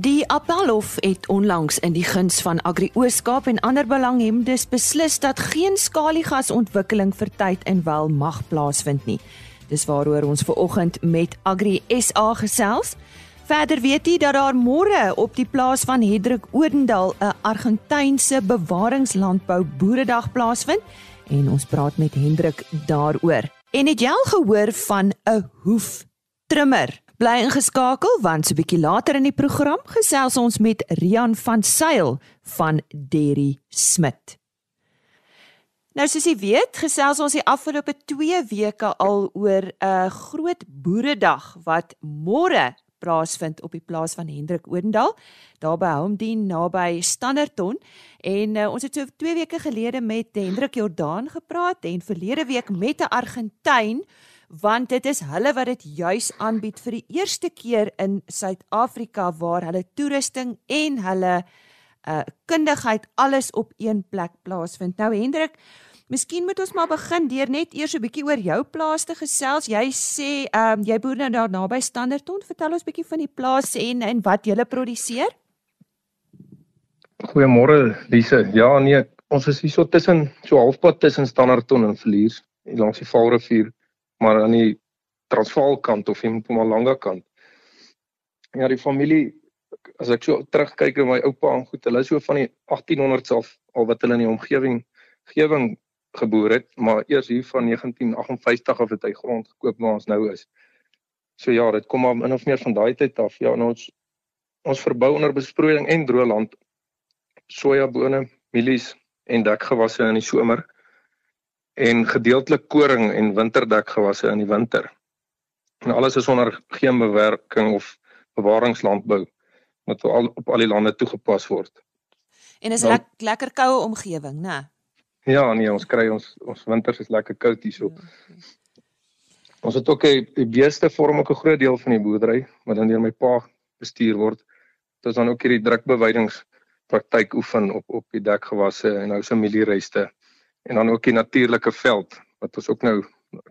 Die Appelhof het onlangs in die guns van Agri Ooskaap en ander belanghebbendes beslis dat geen skaliegasontwikkeling vir tyd en wel mag plaasvind nie. Dis waaroor ons ver oggend met Agri SA gesels. Verder weet jy dat daar môre op die plaas van Hendrik Odendaal 'n Argentynse bewaringslandbou boeredag plaasvind en ons praat met Hendrik daaroor. En het jy al gehoor van 'n hoef trimmer? Bly ingeskakel want so bietjie later in die program gesels ons met Rian van Sail van Derry Smit. Nou soos jy weet, gesels ons die afgelope 2 weke al oor 'n groot boeredag wat môre plaasvind op die plaas van Hendrik Odendaal, daar by Homdien naby Standerton en uh, ons het so 2 weke gelede met Hendrik Jordaan gepraat en verlede week met 'n Argentyn want dit is hulle wat dit juis aanbied vir die eerste keer in Suid-Afrika waar hulle toerusting en hulle uh kundigheid alles op een plek plaasvind. Nou Hendrik, miskien moet ons maar begin deur net eers 'n bietjie oor jou plaas te gesels. Jy sê ehm um, jy boer nou daar naby Standerton. Vertel ons bietjie van die plaas en en wat julle produseer. Goeiemôre Lise. Ja nee, ons is hier so tussen so halfpad tussen Standerton en Villiers langs die Vaalrivier maar aan die Transvaal kant of in Mpumalanga kant. Ja, die familie as ek so terugkyk na my oupa en goed, hulle is so van die 1800s af al wat hulle in die omgewing gewing geboor het, maar eers hier van 1958 af het hy grond gekoop waar ons nou is. So ja, dit kom maar min of meer van daai tyd af. Ja, ons ons verbou onder besproeiing en droë land sojabone, mielies en dekgewasse in die somer en gedeeltelik koring en winterdekgewasse in die winter. En alles is onder geen bewerking of bewaringslandbou wat al op al die lande toegepas word. En is nou, lek, lekker koue omgewing, né? Ja, nee, ons kry ons ons winters is lekker koud hierso. Ja, ons het ook 'n beeste vorm ook 'n groot deel van die boerdery wat dan deur my pa bestuur word. Dit is dan ook hierdie drukbeweidings praktyk oefen op op die dekgewasse en nou se mieliereste en dan ook die natuurlike veld wat ons ook nou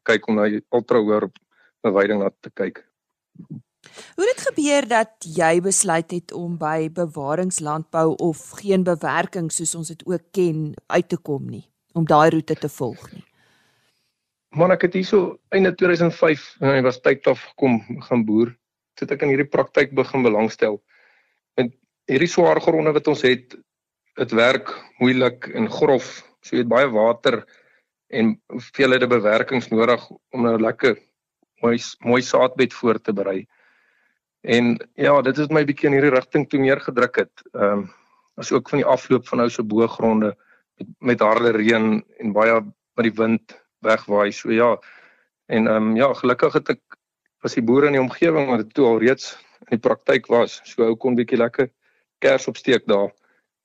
kyk om na die ultra hoër beweiding na te kyk. Hoe het dit gebeur dat jy besluit het om by bewaringslandbou of geen bewerking soos ons dit ook ken uit te kom nie, om daai roete te volg nie? Man ek het hierso einde 2005 en ek was tyd af gekom gaan boer. Sit ek in hierdie praktyk begin belangstel. Met hierdie swaar gronde wat ons het, dit werk moeilik en grof So jy het baie water en hoeveelhede bewerkings nodig om nou lekker mooi mooi saadbed voor te berei. En ja, dit het my bietjie in hierdie rigting toe meer gedruk het. Ehm um, as ook van die afloop van ou se boogronde met, met harde reën en baie met die wind wegwaai. So ja. En ehm um, ja, gelukkig het ek was die boere in die omgewing wat dit toe al reeds in die praktyk was. So ou kon bietjie lekker kers opsteek daar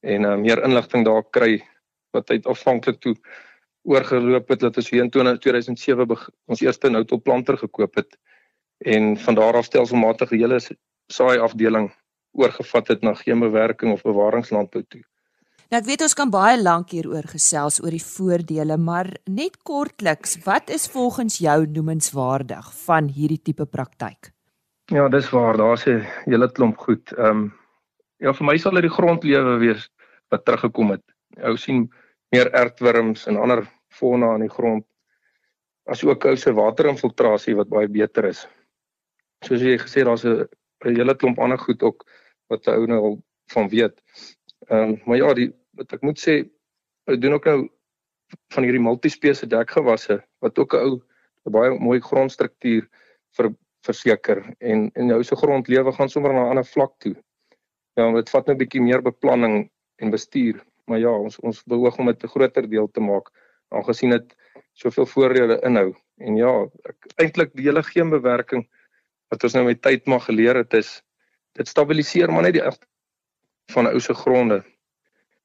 en uh, meer inligting daar kry wat uit afhanklik toe oorgeloop het dat ons hier in 2007 ons eerste noutoplanter gekoop het en van daar af stelselmatig die hele saai afdeling oorgevat het na geen bewerking of bewaringslandbou toe. Nou ek weet ons kan baie lank hieroor gesels oor die voordele, maar net kortliks, wat is volgens jou noemenswaardig van hierdie tipe praktyk? Ja, dis waar, daar's 'n hele klomp goed. Ehm um, ja, vir my sal dit die grondlewe wees wat teruggekom het. Ou sien meer ertwurms en ander fauna aan die grond as ook ou se waterinfiltrasie wat baie beter is. Soos jy gesê daar's 'n hele klomp ander goed ook wat ou nou al van weet. Ehm um, maar ja, die wat ek moet sê, ou doen ook nou van hierdie multispesiese dekgewasse wat ook 'n ou 'n baie mooi grondstruktuur vir verseker en en jou se grondlewe gaan sommer na 'n ander vlak toe. Ja, dit vat nou 'n bietjie meer beplanning en bestuur maar ja, ons ons beoog om dit 'n groter deel te maak aangesien dit soveel voordele inhou. En ja, eintlik die hele geenbewerking wat ons nou met tyd maar geleer het is dit stabiliseer maar net die van ou se gronde.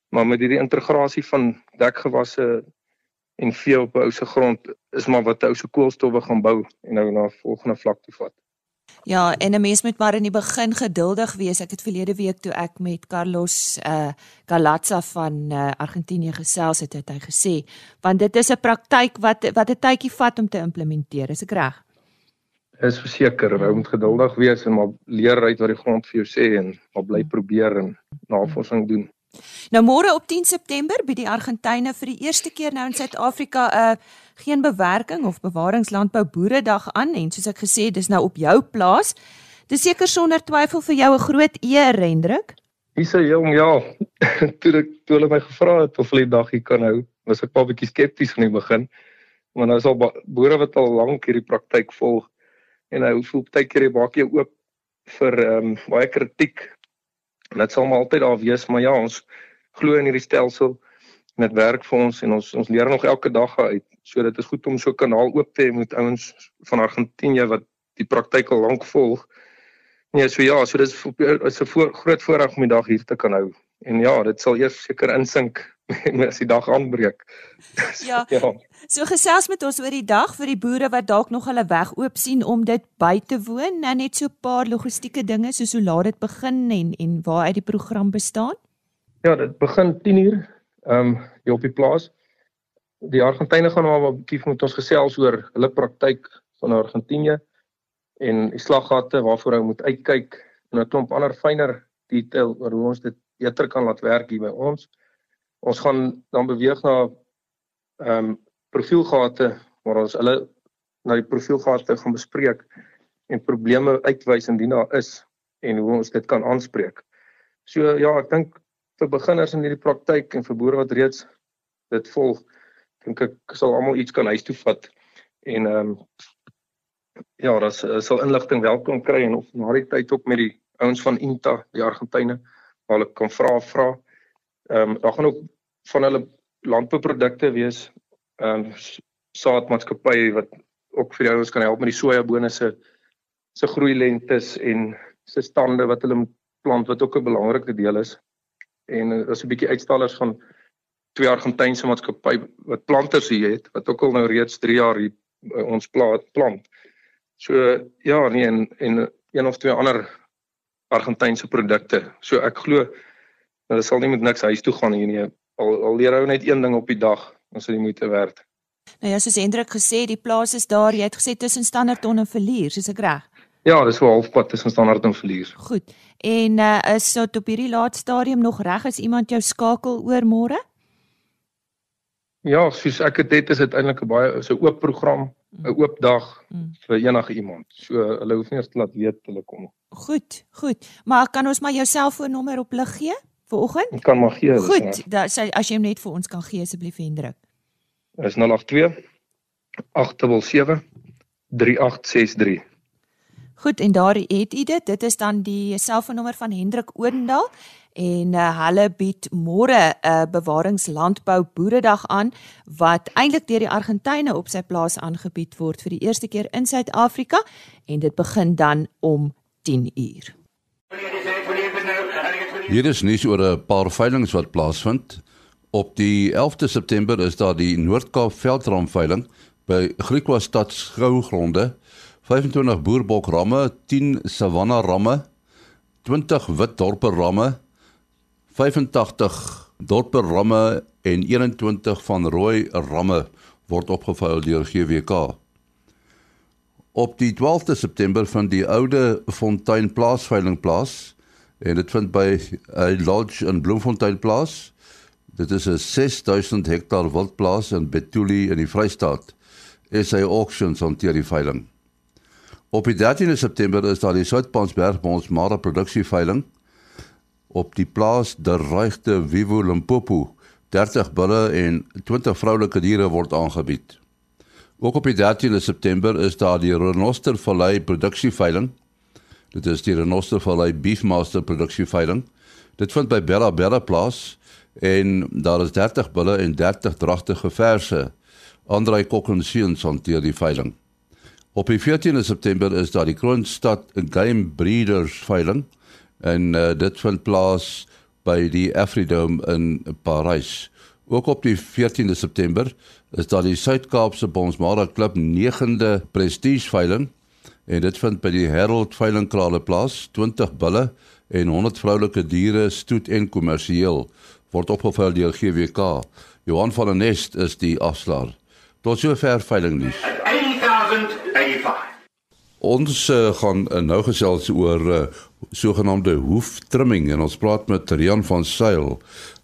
Maar met hierdie integrasie van dekgewasse en vee op ou se grond is maar wat ou se koolstowwe gaan bou en nou na volgende vlak toe vat. Ja, en 'n mens moet maar in die begin geduldig wees. Ek het verlede week toe ek met Carlos uh eh, Galazza van uh, Argentinië gesels het, het hy gesê, want dit is 'n praktyk wat wat 'n tydjie vat om te implementeer, is ek reg? Is verseker, jy moet geduldig wees en maar leer uit wat die grond vir jou sê en maar bly probeer en navorsing doen. Nou môre op 10 September by die Argentyne vir die eerste keer nou in Suid-Afrika 'n uh, geen bewerking of bewaringslandbou boeredag aan en soos ek gesê dis nou op jou plaas. Dis seker sonder twyfel vir jou 'n groot eer, Hendrik. Dis 'n jong ja. toe ek toe hulle my gevra het of hulle die dag hier kan hou, was ek 'n bietjie skepties in die begin. Maar nou is al boere wat al lank hierdie praktyk volg en hy voel baie keer maak jy oop vir ehm um, baie kritiek. En dit sal maar altyd daar wees, maar ja, ons glo in hierdie stelsel en dit werk vir ons en ons ons leer nog elke dag uit. So dit is goed om so 'n kanaal oop te hê met ouens van Argentinië wat die praktyk al lank volg. Nee, so ja, so dis is 'n voor, groot voorreg om die dag hier te kan hou. En ja, dit sal eers seker insink as die dag aanbreek. Ja. ja. So gesels met ons oor die dag vir die boere wat dalk nog hulle weg oop sien om dit by te woon. Nou net so 'n paar logistieke dinge soos hoe laat dit begin en en waar uit die program bestaan. Ja, dit begin 10uur ehm um, hier op die plaas. Die Argentyne gaan maar 'n bietjie met ons gesels oor hulle praktyk van Argentinië en die slaggate waarvoor hy moet uitkyk en 'n klomp ander fynere detail oor hoe ons dit beter kan laat werk hier by ons. Ons gaan dan beweeg na ehm um, profielgate waar ons hulle na die profielgate gaan bespreek en probleme uitwys indien daar is en hoe ons dit kan aanspreek. So ja, ek dink vir beginners in hierdie praktyk en vir boere wat reeds dit volg, dink ek sal almal iets kan huis toe vat en ehm um, ja, dat sal inligting welkom kry en of na die tyd ook met die ouens van Inta, die Argentyne, waar hulle kan vra vra. Ehm um, daar gaan ook van hulle landbouprodukte wees ehm um, saadmaatskappye wat ook vir ouens kan help met die sojabone se se groei lentes en se stande wat hulle plant wat ook 'n belangrike deel is en is 'n bietjie uitstallers van twee Argentynse maatskappye wat planters hier het wat ook al nou reeds 3 jaar hier uh, ons plant plant. So ja, nee en en een of twee ander Argentynse produkte. So ek glo hulle sal nie met niks huis toe gaan hier nie. Al al leer hy net een ding op die dag, ons sal die moeite werd. Nou ja, soos Hendrik gesê, die plaas is daar. Jy het gesê tussen Standerton en Verlier, soos ek reg? Ja, dis so halfpad tussen Standard en Verlier. Goed. En uh is dit op hierdie laat stadium nog reg as iemand jou skakel oor môre? Ja, soos ek dit het, is dit eintlik 'n baie so oop program, 'n mm. oop dag mm. vir enige iemand. So hulle hoef nie eers te laat weet hulle kom. Goed, goed. Maar kan ons maar jou selfoonnommer op lig gee vir oggend? Ek kan maar gee. Goed, da, as jy hom net vir ons kan gee asseblief Hendrik. Is 082 877 3863. Goed en daar het u dit. Dit is dan die selfoonnommer van Hendrik Odendaal en uh, hulle bied môre 'n uh, bewaringslandbou boeredag aan wat eintlik deur die Argentyne op sy plaas aangebied word vir die eerste keer in Suid-Afrika en dit begin dan om 10 uur. Hier is nuus oor 'n paar veilinge wat plaasvind. Op die 11de September is daar die Noord-Kaap veldramveiling by Griekwa stad skougronde 25 boerbok ramme, 10 savanna ramme, 20 wit dorper ramme, 85 dorper ramme en 21 van rooi ramme word opgevuil deur GWK. Op die 12de September vind die oude Fontein plaasveiling plaas en dit vind by 'n lodge in Bloemfontein plaas. Dit is 'n 6000 hektaar wildplaas in Betuli in die Vrystaat. SA Auctions hanteer die veiling. Op die 13de September is daar die Soutpansberg ons Mara produksie veiling op die plaas der regte Vivo Limpopo 30 bulle en 20 vroulike diere word aangebied. Ook op die 13de September is daar die Renoster Vallei produksie veiling. Dit is die Renoster Vallei Beefmaster produksie veiling. Dit vind by Bella Bella plaas en daar is 30 bulle en 30 dragtige verse. Andrei Kokkenseuns hanteer die veiling. Op die 14de September is daar die Kroonstad Game Breeders veiling en uh, dit vind plaas by die Afridome in Parys. Ook op die 14de September is daar die Suid-Kaapse Bonsmara Klub 9de Prestige veiling en dit vind by die Herald Veilingkrale plaas. 20 bulle en 100 vroulike diere stoet en kommersieel word opgevuil deur GWK. Johan van der Nest is die afslaer. Tot sover veiling nuus. Ons uh, gaan uh, nou gesels oor uh, sogenaamde hoeftrimming en ons praat met Rian van Sail.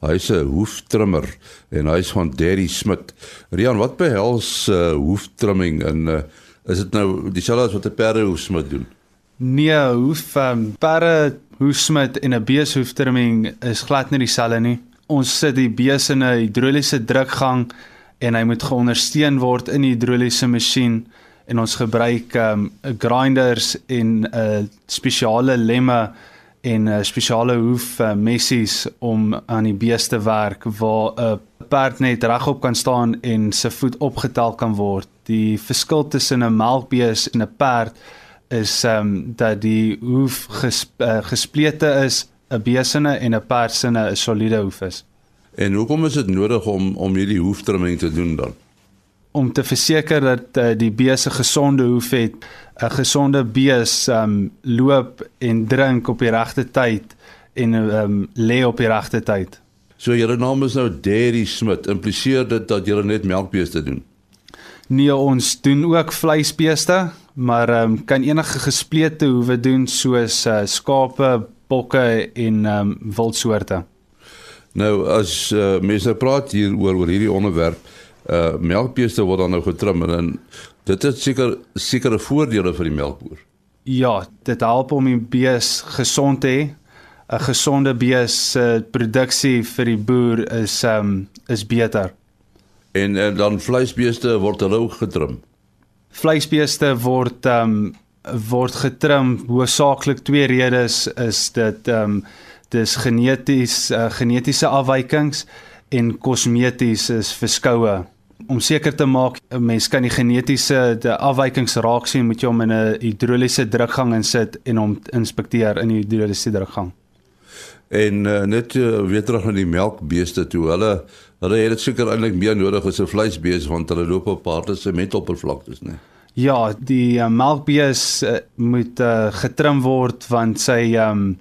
Hy's 'n hoeftrimmer en hy's van Derry Smit. Rian, wat behels uh, hoeftrimming en uh, is dit nou dieselfde as wat 'n perdehoefsmid doen? Nee, hoef um, perde hoefsmid en 'n beeshoeftrimming is glad nie dieselfde nie. Ons sit die bees in 'n hidroliese drukgang en hy moet geondersteun word in die hidroliese masjien en ons gebruik um grinders en 'n uh, spesiale lemme en 'n uh, spesiale hoef uh, messies om aan die beeste werk waar 'n uh, perd net regop kan staan en sy voet opgetel kan word. Die verskil tussen 'n melkbees en 'n perd is um dat die hoef ges, uh, gesplete is, 'n beesene en 'n perdsene 'n soliede hoef is. En hoekom is dit nodig om om hierdie hoeftrimming te doen dan? om te verseker dat uh, die bees 'n gesonde hoef het. 'n Gesonde bees um loop en drink op die regte tyd en um lê op die regte tyd. So julle naam is nou Derry Smit. Impliseer dit dat julle net melkbeeste doen? Nee, ons doen ook vleisbeeste, maar um kan enige gesplete hoewe doen soos uh, skape, bokke en um wildsoorte. Nou as uh, mense praat hier oor oor hierdie onderwerp, uh melkbeeste word dan nou getrim en dit het seker sekere voordele vir die melkboer. Ja, dit help om die bees gesond te hê. 'n Gesonde bees se uh, produksie vir die boer is um is beter. En en dan vleisbeeste word hulle ook getrim. Vleisbeeste word um word getrim hoofsaaklik twee redes is dit um dis geneties uh, genetiese afwykings en kosmeties is verskoue om seker te maak 'n mens kan die genetiese afwykings raak sien moet jy hom in 'n hidroliese drukgang insit en hom inspekteer in die hidroliese drukgang. En uh, net uh, weer terug na die melkbeeste toe. Hulle hulle het dit seker eintlik meer nodig as 'n vleisbees want hulle loop op harde sementoppervlaktes, né? Ja, die uh, melkbees uh, moet uh, getrim word want sy um,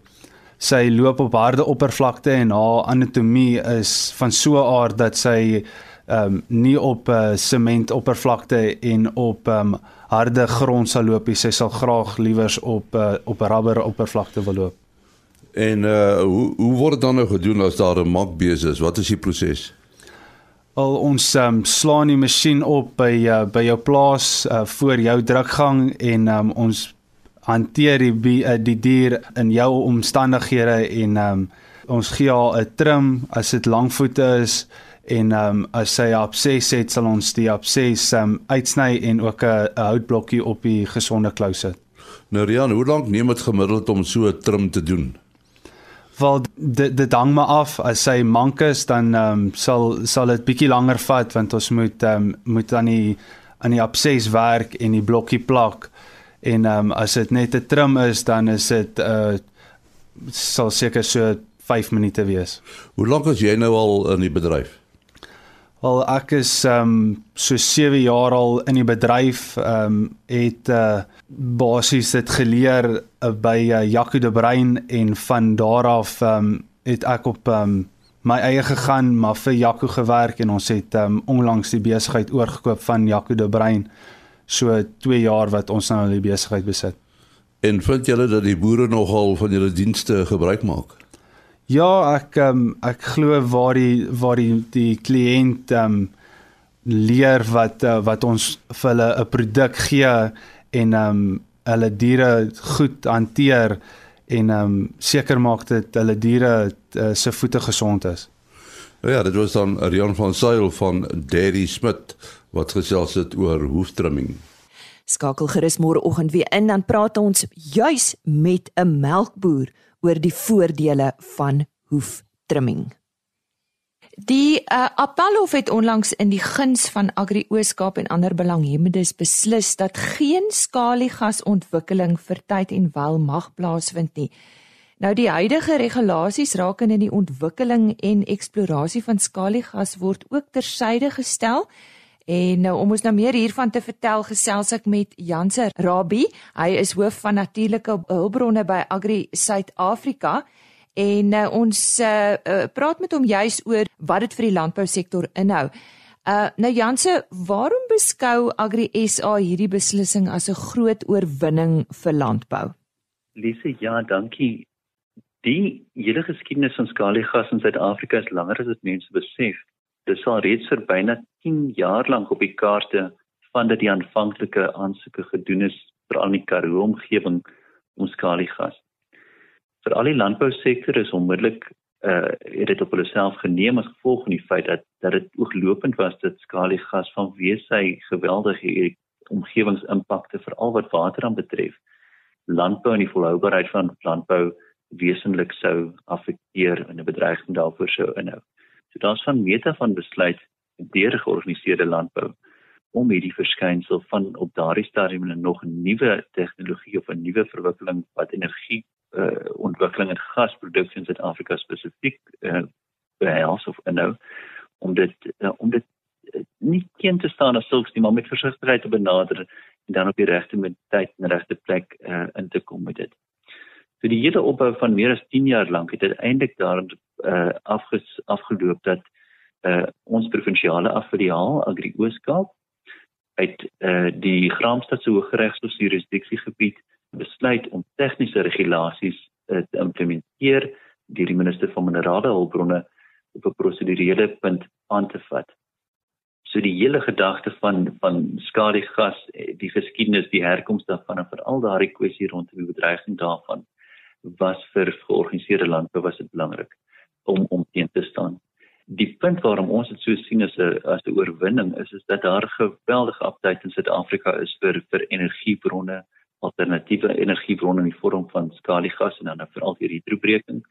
sy loop op harde oppervlakte en haar anatomie is van so 'n aard dat sy um, nie op 'n uh, sementoppervlakte en op um, harde grond sal loop nie. Sy sal graag liewers op uh, op rubber oppervlakte wil loop. En uh hoe hoe word dit dan nou gedoen as daar 'n makbees is? Wat is die proses? Al ons um, slaan die masjien op by uh, by jou plaas uh, voor jou drukgang en um, ons hanteer die uh, die dier in jou omstandighede en um, ons gee haar 'n trim as dit lankvoete is en um, as sy abses het sal ons die abses um, uitsny en ook 'n houtblokkie op die gesonde klou sit. Nou Rian, hoe lank neem dit gemiddeld om so 'n trim te doen? Wel dit dit hang maar af as sy mank is dan ehm um, sal sal dit bietjie langer vat want ons moet ehm um, moet aan die aan die abses werk en die blokkie plak en ehm um, as dit net 'n trim is dan is dit uh sal seker so 5 minute wees. Hoe lank is jy nou al in die bedryf? Wel ek is ehm um, so 7 jaar al in die bedryf ehm um, het uh basies dit geleer uh, by uh, Jaco de Bruin en van daar af ehm um, het ek op ehm um, my eie gegaan maar vir Jaco gewerk en ons het ehm um, onlangs die besigheid oorgekoop van Jaco de Bruin so 2 jaar wat ons nou die besigheid besit. En vind julle dat die boere nogal van julle dienste gebruik maak? Ja, ek um, ek glo waar die waar die die kliënt um leer wat uh, wat ons vir hulle 'n produk gee en um hulle diere goed hanteer en um seker maak dat hulle diere uh, se voete gesond is. Ja, dit was dan Rian van Sail van Daddy Smit wat gesels het oor hoeftrimming. Skakel gerus môreoggend weer in dan praat ons juis met 'n melkboer oor die voordele van hoeftrimming. Die uh, Appelhof het onlangs in die guns van Agri Ooskaap en ander belanghebbendes beslis dat geen skaliegasontwikkeling vir tyd en wel mag plaasvind nie. Nou die huidige regulasies rakende die ontwikkeling en eksplorasie van skaliegas word ook tersyde gestel. En nou om ons nou meer hiervan te vertel, gesels ek met Janser Rabbi. Hy is hoof van natuurlike hulpbronne by Agri Suid-Afrika en uh, ons uh, uh, praat met hom juis oor wat dit vir die landbousektor inhou. Uh nou Janse, waarom beskou Agri SA hierdie beslissing as 'n groot oorwinning vir landbou? Lise, ja, dankie. Die hele geskiedenis van skaliegas in Suid-Afrika is langer as wat mense besef. Dit is al reeds vir byna 10 jaar lank op die kaarte van dat die aanvanklike aansoeke gedoen is vir al die Karoo omgewing om skaliegas. Vir al die landbousektor is onmiddellik uh het dit op hulle self geneem as gevolg van die feit dat dat dit ooglopend was dat skaliegas vanweë sy geweldige omgewingsimpakte veral wat water aan betref landbou en die volhoubaarheid van landbou wesentlik sou affekteer en 'n bedreiging daarvoor sou inhou. So daar's van meete van besluit deur georganiseerde landbou om hierdie verskynsel van op daardie stadium 'n nog nuwe tegnologie of 'n nuwe verwikkeling wat energie uh, ontwikkeling en gasproduksie in Suid-Afrika spesifiek uh, behels of inhou om dit uh, om dit uh, nie teen te staan as sulks nie maar met versigtigheid te benader en dan op die regte tyd en regte plek uh, in te kom met dit. So die hele opbou van meer as 10 jaar lank het uiteindelik daarin uh, afges, afgeloop dat uh, ons provinsiale afdeliaal Agri Ooskaap uit uh, die Graamsstad se Hooggeregshof se jurisdiksiegebied besluit om tegniese regulasies uh, te implementeer deur die minister van minerale hulpbronne op 'n prosedurele punt aan te vat. So die hele gedagte van van skadigas, eh, die geskiedenis, die herkoms daarvan en veral daardie kwessie rondom die bedreiging daarvan was vir georganiseerde landbou was dit belangrik om om teen te staan die punt waarom ons dit so sien as 'n as 'n oorwinning is is dat daar geweldige aptyd in Suid-Afrika is vir vir energiebronne, alternatiewe energiebronne in die vorm van skaliegas en dan veral die hidrobreking.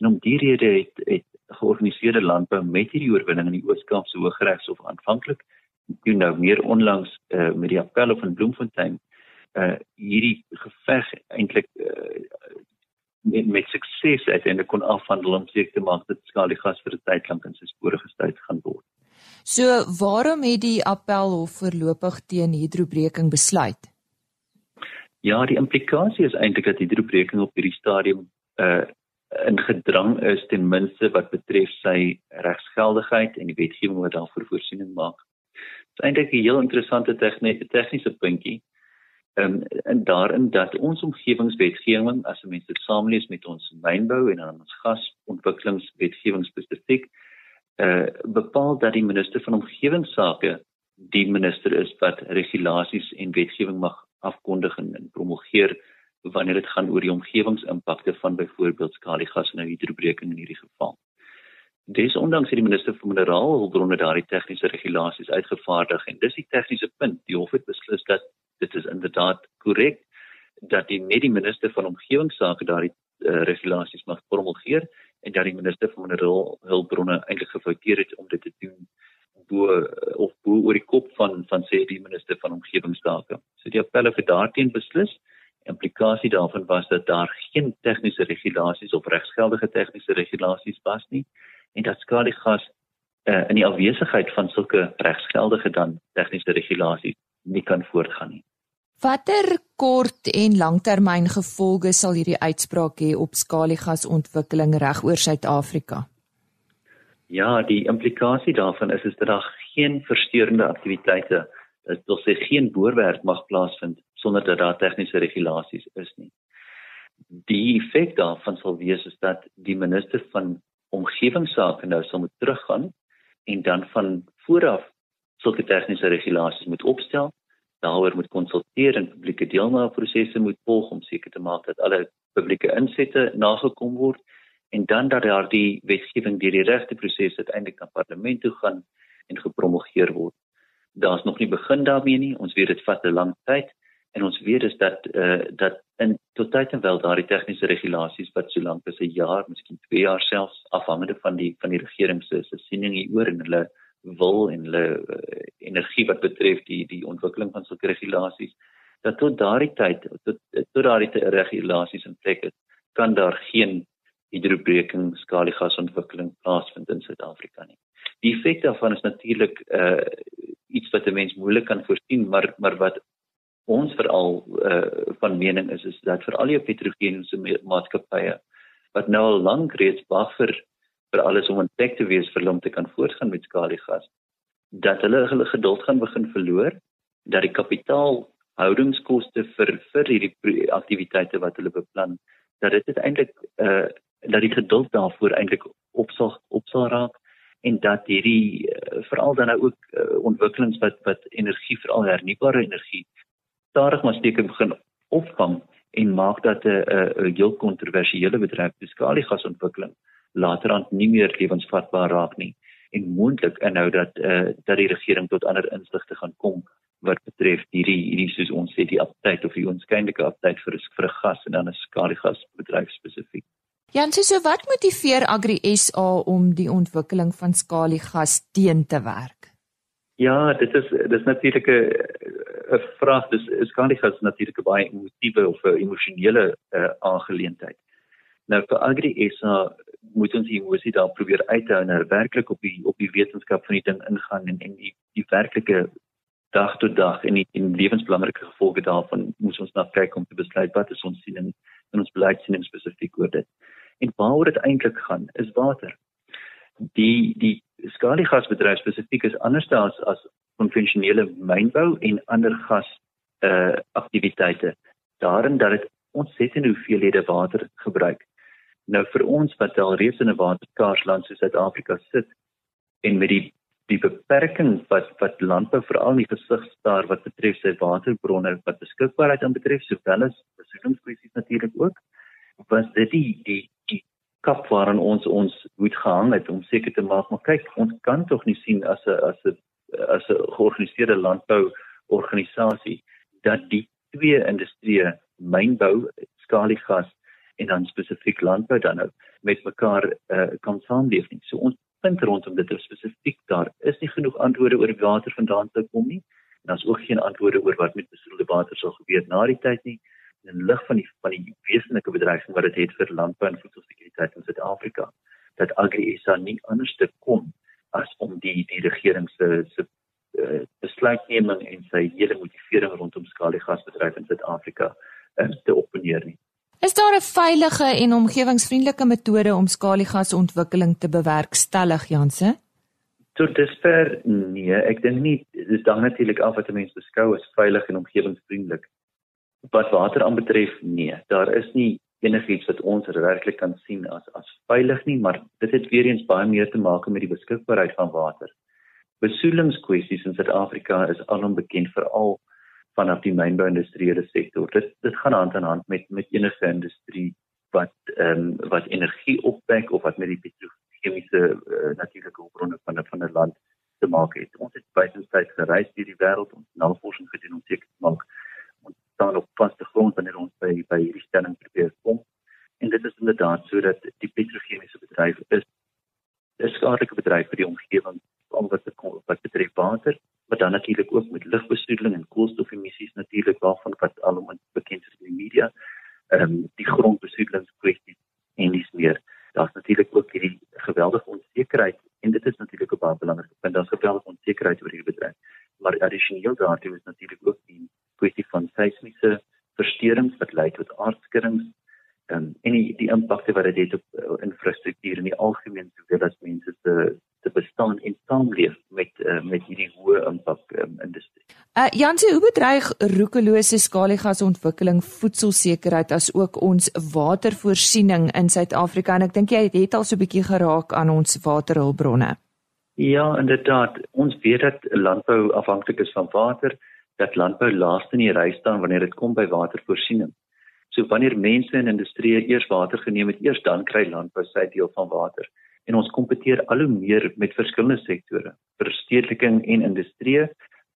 En om die rede het het georganiseerde landbou met hierdie oorwinning in die Oos-Kaapse Hooggeregshof aanvanklik doen nou meer onlangs uh, met die appel van Bloemfontein uh hierdie geveg eintlik uh, met, met sukses uiteindelik kon afhandel om seker te maak dat skaliegas vir 'n tyd lank in sy spore gestuit gaan word. So, waarom het die appelhof voorlopig teen hidrobreking besluit? Ja, die implikasie is eintlik dat hidrobreking op hierdie stadium uh in gedrang is ten minste wat betref sy regsgeldigheid en die wetgewing wat daarvoor voorsiening maak. Dit is eintlik 'n heel interessante tegniese puntjie um, en daarin dat ons omgewingswetgewing as 'n mens dit saamlees met ons mynbou en dan ons gasontwikkelingswetgewing spesifiek uh bepaal dat die minister van omgewingsake die minister is wat regulasies en wetgewing mag afkondig en promulgeer wanneer dit gaan oor die omgewingsimpakte van byvoorbeeld skaliegas en hidrobreking in hierdie geval. Desondanks het die minister van minerale hulpbronne daardie tegniese regulasies uitgevaardig en dis die tegniese punt. Die hof het beslis dat inderdaad korrek dat die net die minister van omgewingsake daardie uh, regulasies mag promulgeer en dat die minister van minerale hulpbronne eintlik gefouteer het om dit te doen bo uh, of bo oor die kop van van sê die minister van omgewingsake. So die appelle vir daarteen beslis. Implikasie daarvan was dat daar geen tegniese regulasies of regsgeldige tegniese regulasies was nie en dat skadegas uh, in die afwesigheid van sulke regsgeldige dan tegniese regulasies nie kan voortgaan nie. Watter kort en langtermyn gevolge sal hierdie uitspraak hê op skaliegasontwikkeling reg oor Suid-Afrika? Ja, die implikasie daarvan is is dat daar geen versteurende aktiwiteite, dit wil sê geen boorwerk mag plaasvind sonder dat daar tegniese regulasies is nie. Die effek daarvan sal wees is dat die minister van omgewingsake nou sal moet teruggaan en dan van vooraf sulke tegniese regulasies moet opstel, daaroor moet konsulteer en publieke deelnameprosesse moet volg om seker te maak dat alle publieke insette nagekom word en dan dat daar die wetgewing deur die regte proses uiteindelik na parlement toe gaan en gepromulgeer word. Daar's nog nie begin daarmee nie. Ons weet dit vat 'n lang tyd en ons weet is dat uh, dat in tot tyd en wel daardie tegniese regulasies wat so lank as 'n jaar, miskien 2 jaar selfs afhangende van die van die regering se se siening hieroor en hulle wil en hulle uh, energie wat betref die die ontwikkeling van sulke regulasies dat tot daardie tyd tot tot daardie regulasies in plek is kan daar geen hidrobreking skaliegasontwikkeling plaasvind in Suid-Afrika nie. Die effek daarvan is natuurlik uh iets wat 'n mens moeilik kan voorsien, maar maar wat ons veral uh van mening is is dat vir al die petrogeniese maatskappye wat nou al lank reeds wag vir alles om ontdek te wees vir hom te kan voortgaan met skaliegas dat hulle hulle geduld gaan begin verloor, dat die kapitaalhoudingskoste vir vir hierdie aktiwiteite wat hulle beplan, dat dit uiteindelik uh dat die geduld daarvoor eintlik opsal opsal raak en dat hierdie uh, veral dan nou ook uh, ontwikkelings wat wat energie veral hernubare energie stadig maar steeds begin opvang en maak dat 'n 'n heel kontroversiële bedryf, die skaliegasontwikkeling, laterand nie meer lewensvatbaar raak nie en moontlik inhou dat uh, dat die regering tot ander insigte gaan kom wat betref hierdie hierdie soos ons sê die aptyd of die onskynlike aptyd vir vir gas en dan 'n skaliegasbedryf spesifiek. Jan, so wat motiveer Agri SA om die ontwikkeling van skaliegas teen te werk? Ja, dit is dis natuurlik 'n 'n vraag. Dis is skaliegas natuurlik baie emotiewe of 'n emosionele uh, aangeleentheid. Nou vir Agri SA moet ons die emosie daar probeer uithou en er werklik op die op die wetenskap van die ding ingaan en en die die werklike dag tot dag en die en lewensbelangrike gevolge daarvan moet ons na kyk om te besluit wat is ons siening en ons beleidsiening spesifiek oor dit. En waaroor dit eintlik gaan is water. Die die skaliegasbedryf spesifiek is anders as as konvensionele mynbou en ander gas uh aktiwiteite. Daarin dat dit ontsettende hoeveelhede water gebruik. Nou vir ons wat al reeds in 'n waterskaarsland soos Suid-Afrika sit en met die die beperking wat wat landbou veral in die gesig staar wat betref sy waterbronne wat beskikbaarheid aan betref sowel as besoedelingskwessies natuurlik ook was dit die die die kap waaraan ons ons moet gehang het om seker te maak maar kyk ons kan tog nie sien as 'n as 'n as 'n georganiseerde landbou organisasie dat die twee industrieë mynbou skaliegas en dan spesifiek landbou dan nou met mekaar uh, kan saamleef nie. So ons punt rondom dit is spesifiek daar is nie genoeg antwoorde oor die water vandaan te kom nie. En daar's ook geen antwoorde oor wat met besoedelde water sal gebeur na die tyd nie in lig van die van die wesenlike bedreiging wat dit het vir landbou en voedselsekuriteit in Suid-Afrika dat Agri SA nie anders te kom as om die die regering se se uh, besluitneming en sy hele motivering rondom skaliegasbedryf in Suid-Afrika uh, te opponeer nie. Is daar 'n veilige en omgewingsvriendelike metode om skaliegasontwikkeling te bewerkstellig, Janse? Tot dusver nee, ek dink nie dis dan natuurlik af wat mense beskou as veilig en omgewingsvriendelik. Wat water aanbetref, nee, daar is nie enigiets wat ons werklik kan sien as as veilig nie, maar dit het weer eens baie meer te maak met die beskikbaarheid van water. Besoedelingskwessies in Suid-Afrika is alom bekend veral vanaf die mynbou-industriële sektor. Dit dit gaan hand aan hand met met enige industrie wat ehm um, wat energie opwek of wat met die petrochemiese uh, natuurlike hulpbronne van van 'n land te maak het. Ons het buitenstyd gereis deur die wêreld om navorsing gedoen om seker te maak ons staan op vaste grond wanneer ons by by hierdie stelling probeer kom. En dit is inderdaad sodat die petrochemiese bedryf is 'n skadelike bedryf vir die omgewing omdat dit wat betref water maar dan natuurlik ook met lugbesoedeling en koolstofemissies natuurlik waarvan wat alom bekend is in die media. Ehm um, die grondbesoedelingskwessie en dis meer. Daar's natuurlik ook hierdie geweldige onsekerheid en dit is natuurlik 'n baie belangrike punt. Daar's geweldige onsekerheid oor hierdie bedryf. Maar addisioneel daartoe is natuurlik ook die kwessie van seismiese versteurings wat lei tot aardskuddings um, en die die impakte wat dit het op uh, infrastruktuur in die algemeen sowel as mense se te bestaan en saamleef met uh, met hierdie hoë impak um, industrie. Uh Jansie, hoe bedreig roekelose skaliegasontwikkeling voedselsekerheid as ook ons watervoorsiening in Suid-Afrika en ek dink jy het al so 'n bietjie geraak aan ons waterhulpbronne. Ja, inderdaad. Ons weet dat landbou afhanklik is van water, dat landbou laaste in die ry staan wanneer dit kom by watervoorsiening. So wanneer mense en industrie eers water geneem het, eers dan kry landbou sy deel van water en ons kompeteer al hoe meer met verskillende sektore, verstedeliking en industrie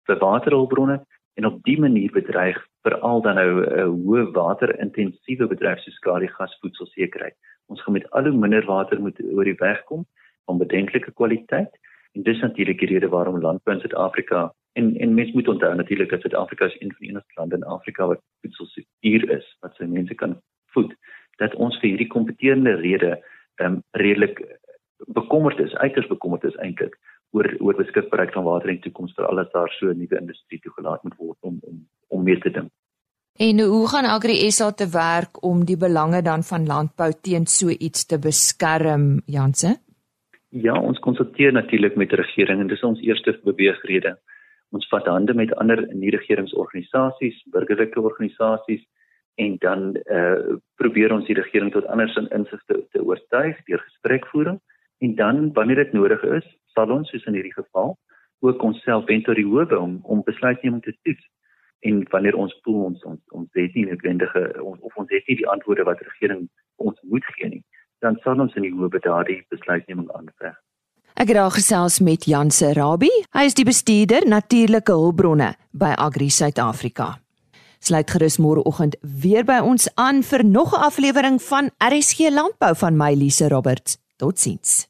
vir waterhulpbronne en op dië manier bedreig veral dan nou 'n hoë waterintensiewe bedryf soos skaliegas voedselsekerheid. Ons gaan met al hoe minder water moet oor die weg kom om bedenklike kwaliteit en dis natuurlik die rede waarom landbou in Suid-Afrika en en mense moet onthou natuurlik dat Suid-Afrika is een van die enigste lande in Afrika wat voedselseker is wat sy mense kan voed dat ons vir hierdie kompeterende rede ehm um, redelik bekommerd is, uiters bekommerd is eintlik oor oor beskikbaarheid van water in die toekoms vir alles daar so 'n nuwe industrie toegelaat moet word om om om meer te ding. En hoe gaan Agri SA te werk om die belange dan van landbou teen so iets te beskerm, Janse? Ja, ons konsulteer natuurlik met die regering en dis ons eerste beweegrede. Ons vat hande met ander nie-regeringsorganisasies, burgerlike organisasies en dan eh uh, probeer ons die regering tot anders in insigte te oortuig deur gesprekvoering en dan wanneer dit nodig is, sal ons soos in hierdie geval ook onsself wend tot die howe om om besluitneming te toets en wanneer ons voel ons ons ons het nie noodwendige of ons het nie die antwoorde wat regering ons moet gee nie dan sal ons in die howe daardie besluitneming aanveg. Ek het daar gesels met Jan Serabi. Hy is die bestuurder natuurlike hulpbronne by Agri Suid-Afrika. Sluit gerus môreoggend weer by ons aan vir nog 'n aflewering van RSG Landbou van my Lise Roberts. Totsiens.